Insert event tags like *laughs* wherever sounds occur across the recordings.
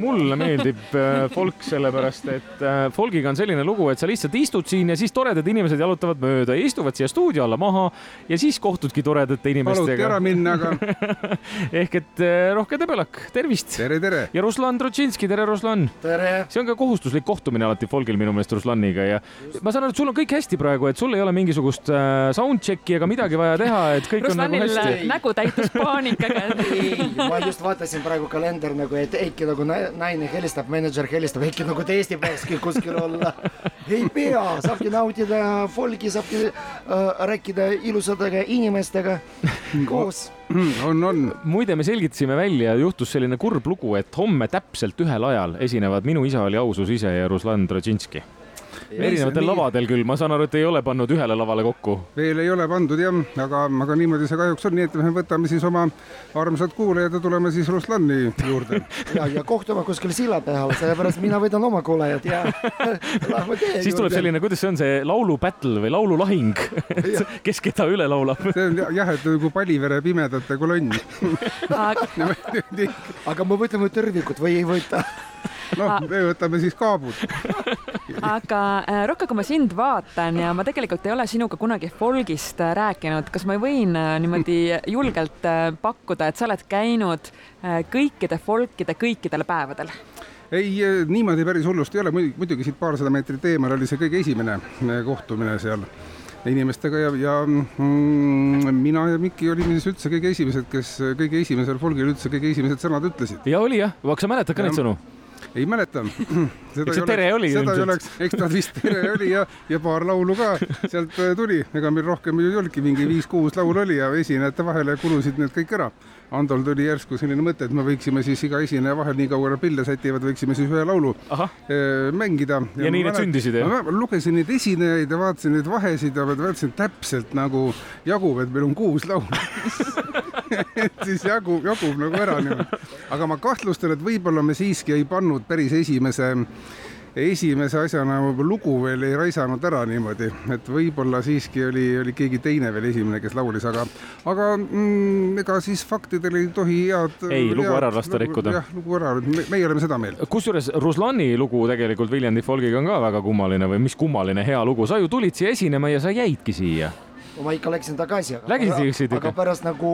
mulle meeldib äh, folk sellepärast, et äh, folgiga on selline lugu, et sa lihtsalt istud siin ja siis toredad inimesed jalutavad mööda ja istuvad siia stuudio alla maha ja siis kohtudki toredate inimestega. paluti ära minna, aga *laughs* ehk et äh, Rohke Debelak, tervist! tere, tere! ja Ruslan Trotšinski, tere, Ruslan! tere! see on ka kohustuslik kohtumine alati folgil minu meelest Ruslaniga ja ma saan aru, et sul on kõik hästi praegu, et sul ei ole mingisugust soundcheck'i ega midagi vaja teha, et kõik Ruslanil on nagu hästi. nägu täitus paanikaga *laughs* ei, ma just vaatasin praegu kalender nagu, et Eiki nagu naine helistab, mänedžer helistab, Eiki nagu tõesti peakski kuskil olla. ei pea, saabki nautida folgi, saabki äh, rääkida ilusatega inimestega koos *clears throat* on, on. muide, me selgitasime välja, juhtus selline kurb lugu, et homme täpselt ühel ajal esinevad Minu isa oli ausus ise ja Ruslan Trotšinski erinevatel lavadel küll, ma saan aru, et ei ole pannud ühele lavale kokku. veel ei ole pandud jah, aga, aga niimoodi see kahjuks on, nii et me võtame siis oma armsad kuulajad ja tuleme siis Ruslani juurde. *laughs* Ja, ja kohtume kuskil silla peal, sellepärast mina võtan oma kuulajad ja *laughs* lähme tee siis tuleb selline, kuidas see on, see laulu battle või laululahing? *laughs* Kes keda üle laulab? See on jah, et nagu Palivere pimedate kolonn. Aga me võtame tervikut või ei võta noh, me võtame siis kaabud *laughs* aga äh, Rocca, kui ma sind vaatan ja ma tegelikult ei ole sinuga kunagi folgist äh, rääkinud, kas ma võin äh, niimoodi julgelt pakkuda, et sa oled käinud kõikide folkide kõikidel päevadel? ei, niimoodi päris hullusti ei ole, muidugi siit paarsada meetrit eemal oli see kõige esimene kohtumine seal inimestega ja, ja mm, mina ja Mikki olime siis üldse kõige esimesed, kes kõige esimesel folgil üldse kõige esimesed sõnad ütlesid. ja oli jah, aga sa mäletad ka neid sõnu? Ei mäleta. *clears throat* eks see tere oli seda ei oleks, eks ta vist tere oli ja, ja paar laulu ka sealt äh, tuli, ega meil rohkem ju ei olnudki, mingi viis-kuus laulu oli ja esinejate vahele kulusid need kõik ära. Andol tuli järsku selline mõte, et me võiksime siis iga esineja vahel, nii kaua kui pille sätivad, võiksime siis ühe laulu Aha. Äh, mängida. ja, ja nii need sündisid, jah? ma lugesin neid esinejaid ja vaatasin neid vahesid ja vaatasin täpselt nagu jagub, et meil on kuus laulu *laughs* et *laughs* siis jagub, jagub nagu ära niimoodi. aga ma kahtlustan, et võib-olla me siiski ei pannud päris esimese esimese asjana lugu veel ei raisanud ära niimoodi, et võib-olla siiski oli, oli keegi teine veel esimene, kes laulis, aga, aga mm, ega siis faktidel ei tohi head. ei, lugu ära lasta rikkuda. jah, lugu ära, me, meie oleme seda meelt. kusjuures Ruslani lugu tegelikult Viljandi folgiga on ka väga kummaline või mis kummaline hea lugu, sa ju tulid siia esinema ja sa jäidki siia ma ikka läksin tagasi. läksid ikka? aga pärast nagu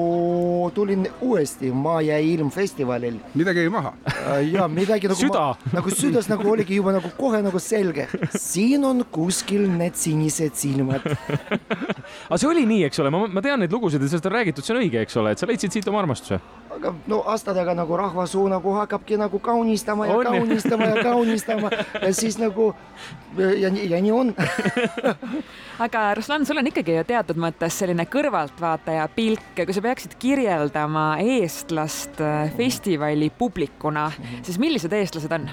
tulin uuesti Maa ja ilm festivalil. midagi jäi maha äh, ja midagi nagu. süda. nagu südas nagu oligi juba nagu kohe nagu selge, siin on kuskil need sinised silmad *laughs* aga see oli nii, eks ole, ma, ma tean neid lugusid ja sellest on räägitud, see on õige, eks ole, et sa leidsid siit oma armastuse aga no aastatega nagu rahvasuu nagu hakkabki nagu kaunistama ja on. kaunistama ja kaunistama ja siis nagu ja, ja nii on *laughs* aga Ruslan, sul on ikkagi ju teatud mõttes selline kõrvaltvaataja pilk, kui sa peaksid kirjeldama eestlast äh, festivali publikuna, siis millised eestlased on?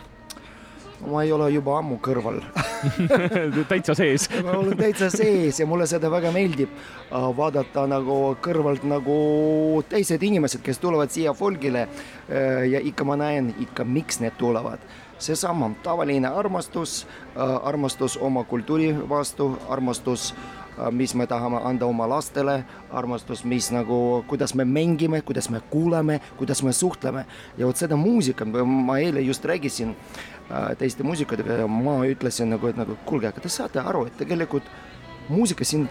Ma ei ole juba ammu kõrval *laughs* täitsa sees ma olen täitsa sees ja mulle seda väga meeldib äh, vaadata nagu kõrvalt nagu teised inimesed, kes tulevad siia folgile. Äh, ja ikka ma näen ikka, miks need tulevad seesama tavaline armastus, äh, armastus oma kultuuri vastu, armastus mis me tahame anda oma lastele, armastus, mis nagu, kuidas me mängime, kuidas me kuulame, kuidas me suhtleme. Ja vot seda muusikat ma eile just rääkisin Äh, teiste muusikutega ja ma ütlesin nagu, et nagu kuulge, aga te saate aru, et tegelikult muusika siin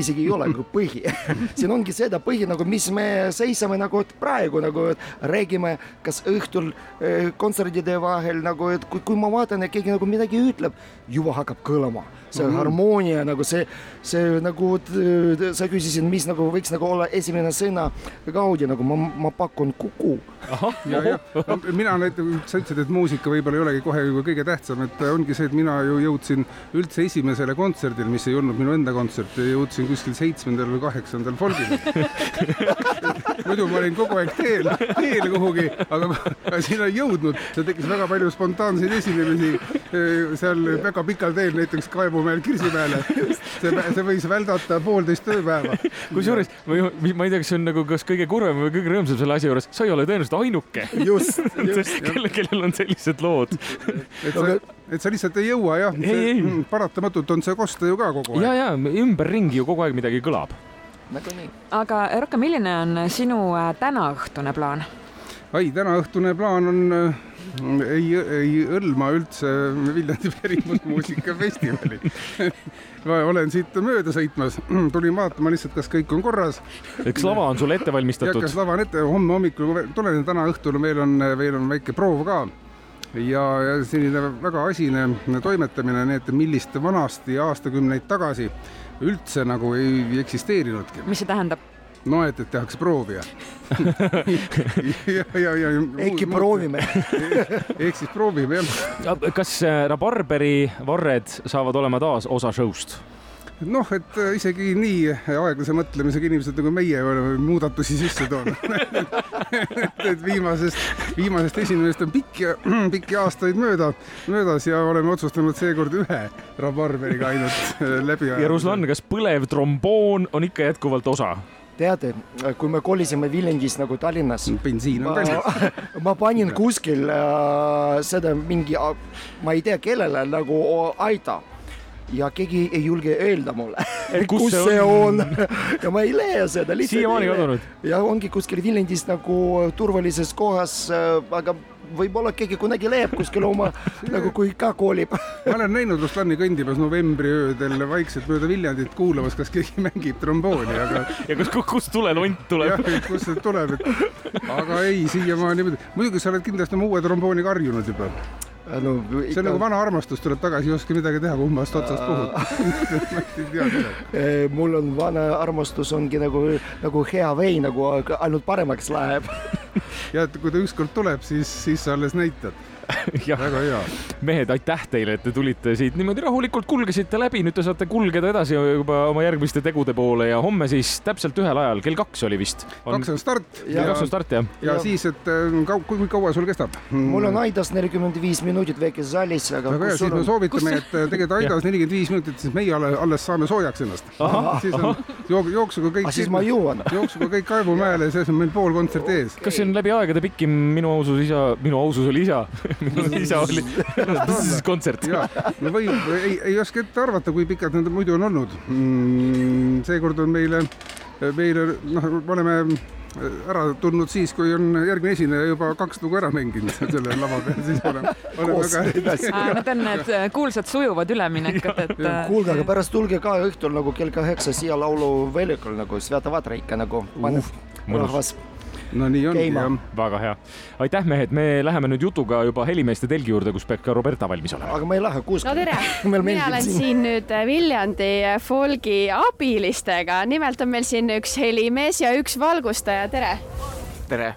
isegi ei ole nagu põhi. *laughs* Siin ongi seda põhi nagu, mis me seisame nagu praegu nagu räägime, kas õhtul äh, kontserdide vahel nagu, et kui, kui ma vaatan, et keegi nagu midagi ütleb, juba hakkab kõlama see mm -hmm. harmoonia nagu see, see nagu sa küsisid, mis nagu võiks nagu olla esimene sõna Gaudi nagu ma, ma pakun Kuku. ja, ja mina näiteks, sa ütlesid, et muusika võib-olla ei olegi kohe kõige tähtsam, et ongi see, et mina ju jõudsin üldse esimesele kontserdile, mis ei olnud minu enda kontsert, jõudsin kuskil seitsmendal või kaheksandal folgil *laughs* muidu ma olin kogu aeg teel, teel kuhugi, aga sinna ei jõudnud, seal tekkis väga palju spontaanseid esinemisi seal väga pikal teel, näiteks Kaevu Võrumäel Kirsimäele. *laughs* see, see võis väldata poolteist tööpäeva. kusjuures ma, ma ei tea, kas see on nagu kas kõige kurvem või kõige rõõmsam selle asja juures, sa ei ole tõenäoliselt ainuke. just, *laughs* just. kelle, kellel on sellised lood. et sa, et sa lihtsalt ei jõua jah, mm, paratamatult on see kosta ju ka kogu aeg. ja, ja ümberringi ju kogu aeg midagi kõlab nagunii. aga Rocca, milline on sinu äh, tänaõhtune plaan? ai, tänaõhtune plaan on, ei, ei hõlma üldse Viljandi pärimusmuusikafestivali. ma olen siit mööda sõitmas, tulin vaatama lihtsalt, kas kõik on korras eks lava on sul ette ja valmistatud kas? lava on ette, homme hommikul tulen, täna õhtul meil on, veel on väike proov ka ja, ja selline väga asine toimetamine, nii et millist vanasti aastakümneid tagasi üldse nagu ei eksisteerinudki. mis see tähendab? No et, et tehakse proovi *laughs* ja ja, ja, ja. äkki. proovime. *laughs* ehk siis proovime jah. kas äh, rabarberi varred saavad olema taas osa show'st? noh, et äh, isegi nii aeglase mõtlemisega inimesed nagu meie oleme muudatusi sisse toonud *laughs* et, et viimasest, viimasest esinemisest on pikki, *clears throat* pikki aastaid mööda, möödas ja oleme otsustanud seekord ühe rabarberiga ainult äh, läbi ja Ruslan, kas põlev tromboon on ikka jätkuvalt osa? teate, kui me kolisime Viljandist nagu Tallinnas, bensiin on kallis. *laughs* ma, panin kuskil äh, seda mingi, ma ei tea, kellele nagu aita ja keegi ei julge öelda mulle, *laughs* kus kus see see on? on *laughs* ja ma ei leia seda. siiamaani kadunud? ja ongi kuskil Viljandis nagu turvalises kohas, aga võib-olla keegi kunagi leiab kuskil oma nagu kui ka kolib. ma olen näinud Ruslani kõndimas novembriöödel vaikselt mööda Viljandit kuulamas, kas keegi mängib trombooni, aga ja kus, kust tulelont tuleb jah, et kust see tuleb, et aga ei, siiamaani muidugi, muidugi sa oled kindlasti oma uue trombooniga harjunud juba. no, see on nagu vana armastus tuleb tagasi, ei oska midagi teha, kummast otsast puhud. *laughs* Eh, mul on vana armastus ongi nagu, nagu hea vein nagu ainult paremaks läheb. *laughs* ja et kui ta ükskord tuleb, siis, siis sa alles näitad. *laughs* väga hea. mehed, aitäh teile, et te tulite siit niimoodi rahulikult kulgesite läbi, nüüd te saate kulgeda edasi juba oma järgmiste tegude poole ja homme siis täpselt ühel ajal, kell kaks oli vist. kaks on start Ja- kell kaks on start jah? ja siis, et äh, kau- kui, kaua sul kestab? mul on Aidas nelikümmend viis minutit väikeses saalis, aga väga hea, kus siis me on? soovitame, et äh, tegelikult Aidas nelikümmend viis minutit, siis meie alles, alles saame soojaks ennast. siis on jook, jooksuga kõik aga siis ma jõuan. *laughs* jooksuga kõik Kaevumäele, siis on meil pool kontserti ees. kas see on läbi aegade pikim Minu ausus isa, Minu ausus oli isa, *laughs* *laughs* minu isa oli kontsert. ja, no võib, ei, ei oska ette arvata, kui pikad nad muidu on olnud mm,. seekord on meile, meile noh, me oleme ära tulnud siis, kui on järgmine esineja juba kaks lugu ära mänginud *laughs* selle lava peal, siis oleme, *laughs* oleme koos väga edasi. Need on need äh, kuulsad sujuvad üleminekud, et. äh, kuulge, aga pärast tulge ka õhtul nagu kell kaheksa siia lauluväljakul nagu Sveta Vatra ikka nagu paneb mõnus. rahvas no nii ongi jah. väga hea. aitäh, mehed, me läheme nüüd jutuga juba helimeeste telgi juurde, kus peab ka Roberta valmis olema. aga ma ei lähe no kuskile. tere, *laughs* Mulle mina olen siin. siin nüüd Viljandi folgi abilistega, nimelt on meil siin üks helimees ja üks valgustaja, tere. tere.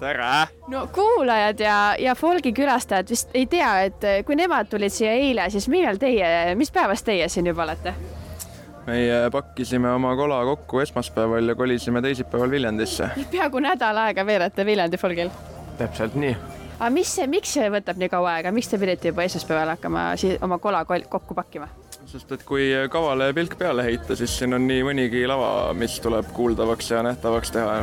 tere. no kuulajad ja, ja folgi külastajad vist ei tea, et kui nemad tulid siia eile, siis millal teie, mis päevast teie siin juba olete? Meie pakkisime oma kola kokku esmaspäeval ja kolisime teisipäeval Viljandisse. peaaegu nädal aega veerete Viljandi folgil. täpselt nii. aga mis see, miks see võtab nii kaua aega, miks te pidite juba esmaspäeval hakkama siis oma kola kol- kokku pakkima? sest et kui kavale pilk peale heita, siis siin on nii mõnigi lava, mis tuleb kuuldavaks ja nähtavaks teha.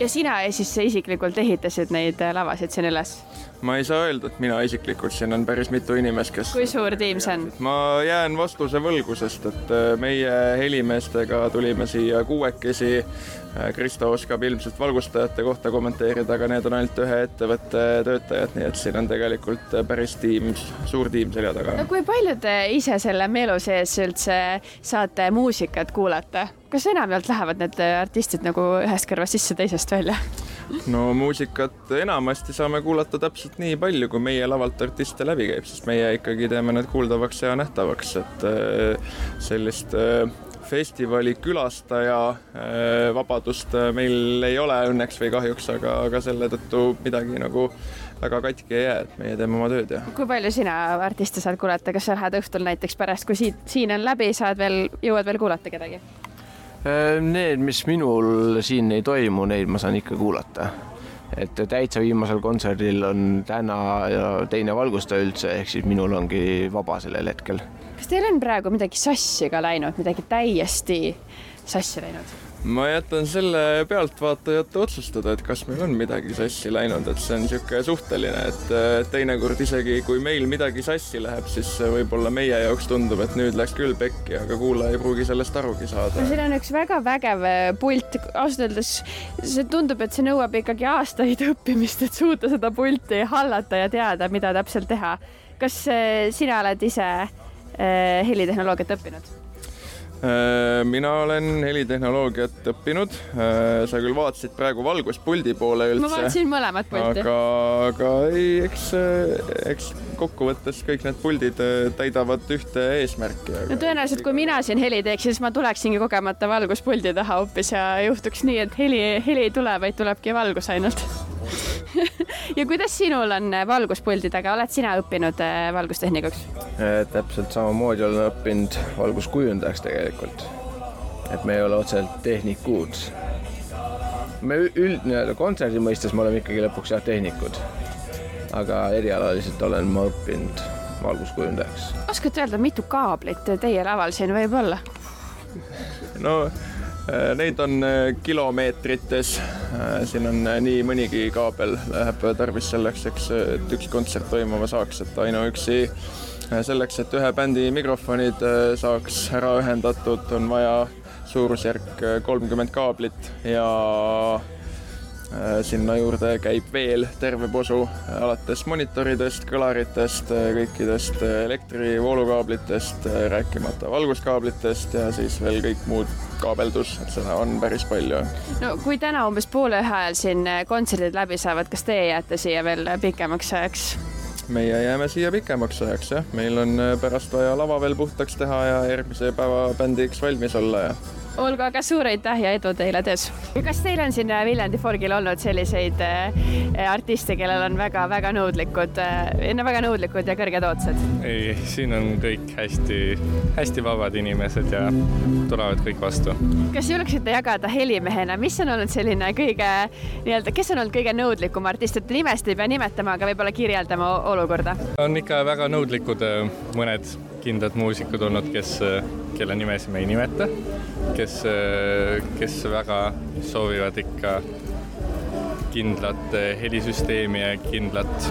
ja sina siis isiklikult ehitasid neid lavasid siin üles? Ma ei saa öelda, et mina isiklikult, siin on päris mitu inimest, kes kui suur tiim see on? ma jään vastuse võlgu, sest et äh, meie helimeestega tulime siia kuuekesi. Kristo oskab ilmselt valgustajate kohta kommenteerida, aga need on ainult ühe ettevõtte töötajad, nii et siin on tegelikult päris tiim, suur tiim selja taga no. kui palju te ise selle meelu sees üldse saate muusikat kuulata? kas enamjaolt lähevad need artistid nagu ühest kõrvast sisse, teisest välja? No muusikat enamasti saame kuulata täpselt nii palju, kui meie lavalt artiste läbi käib, sest meie ikkagi teeme need kuuldavaks ja nähtavaks, et äh, sellist äh, festivali külastaja äh, vabadust meil ei ole õnneks või kahjuks, aga, aga selle tõttu midagi nagu väga katki ei jää, et meie teeme oma tööd ja kui palju sina artiste saad kuulata, kas sa lähed õhtul näiteks pärast, kui siit, siin on läbi, saad veel, jõuad veel kuulata kedagi? Äh, Need, mis minul siin ei toimu, neid ma saan ikka kuulata. et täitsa viimasel kontserdil on täna ja teine valgustaja üldse, ehk siis minul ongi vaba sellel hetkel. kas teil on praegu midagi sassi ka läinud, midagi täiesti sassi läinud? Ma jätan selle pealtvaatajate otsustada, et kas meil on midagi sassi läinud, et see on niisugune suhteline, et teinekord isegi kui meil midagi sassi läheb, siis võib-olla meie jaoks tundub, et nüüd läks küll pekki, aga kuulaja ei pruugi sellest arugi saada. siin on üks väga vägev äh, pult, ausalt öeldes see tundub, et see nõuab ikkagi aastaid *laughs* õppimist, et suuta seda pulti hallata ja teada, mida täpselt teha. kas äh, sina oled ise äh, helitehnoloogiat õppinud? Äh, mina olen helitehnoloogiat õppinud. Äh, sa küll vaatasid praegu valguspuldi poole üldse. ma vaatasin mõlemat pulti. aga, aga ei, eks, eks kokkuvõttes kõik need puldid äh, täidavad ühte eesmärki aga.... no tõenäoliselt, kui mina siin heli teeksin, siis ma tuleksingi kogemata valguspuldi taha hoopis ja juhtuks nii, et heli, heli ei tule, vaid tulebki valgus ainult *laughs* ja kuidas sinul on valguspuldidega, oled sina õppinud äh, valgustehnikuks? Äh, täpselt samamoodi olen õppinud valguskujundajaks tegelikult. et me ei ole otseselt tehnikud. me üld, nii-öelda kontserdi mõistes me oleme ikkagi lõpuks jah, tehnikud. aga erialaliselt olen ma õppinud valguskujundajaks. oskate öelda, mitu kaablit teie laval siin võib olla? no Äh, neid on äh, kilomeetrites, äh, siin on nii mõnigi kaabel läheb tarvis selleks, eks, et üks kontsert toimuma saaks, et ainuüksi selleks, et ühe bändi mikrofonid saaks ära ühendatud, on vaja suurusjärk kolmkümmend kaablit ja Äh, sinna juurde käib veel terve posu, alates monitoridest, kõlaritest, äh, kõikidest äh, elektrivoolukaablitest, rääkimata valguskaablitest ja siis veel kõik muud kaabeldus, et seda on päris palju. no kui täna umbes poole ühe ajal siin kontserdid läbi saavad, kas teie jääte siia veel pikemaks ajaks? meie jääme siia pikemaks ajaks jah, meil on pärast vaja lava veel puhtaks teha ja järgmise päeva bändiks valmis olla ja olgu aga suur aitäh ja edu teile töös. kas teil on siin äh, Viljandi Folgil olnud selliseid äh, artiste, kellel on väga-väga nõudlikud, äh, väga nõudlikud ja kõrged ootused? ei, siin on kõik hästi-hästi vabad inimesed ja tulevad kõik vastu. kas julgeksite jagada helimehena, mis on olnud selline kõige nii-öelda, kes on olnud kõige nõudlikum artist, et nimest ei pea nimetama, aga võib-olla kirjeldama olukorda? on ikka väga nõudlikud mõned kindlad muusikud olnud, kes, kelle nimesid me ei nimeta, kes, kes väga soovivad ikka kindlat helisüsteemi ja kindlat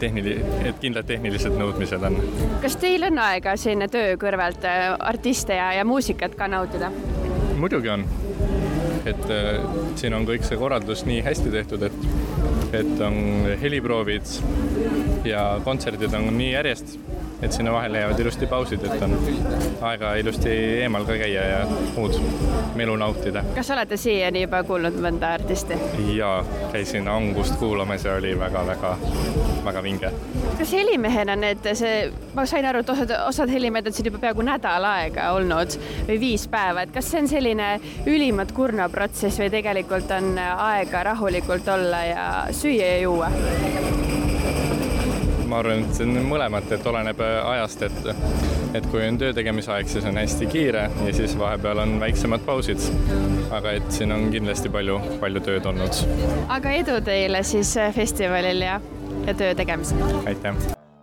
tehnili-, et kindlad tehnilised nõudmised on. kas teil on aega siin töö kõrvalt artiste ja, ja muusikat ka nautida? muidugi on. et äh, siin on kõik see korraldus nii hästi tehtud, et, et on heliproovid ja kontserdid on nii järjest et sinna vahele jäävad ilusti pausid, et on aega ilusti eemal ka käia ja muud melu nautida. kas olete siiani juba kuulnud mõnda artisti? jaa, käisin Angust kuulamas ja oli väga-väga, väga vinge. kas helimehena need, see, ma sain aru, et osad, osad helimehed on siin juba peaaegu nädal aega olnud või viis päeva, et kas see on selline ülimalt kurnav protsess või tegelikult on aega rahulikult olla ja süüa ja juua? Ma arvan, et see on mõlemat, et oleneb äh, ajast, et et kui on töö tegemise aeg, siis on hästi kiire ja siis vahepeal on väiksemad pausid. aga et siin on kindlasti palju, palju tööd olnud. aga edu teile siis äh, festivalil ja, ja töö tegemisel! aitäh!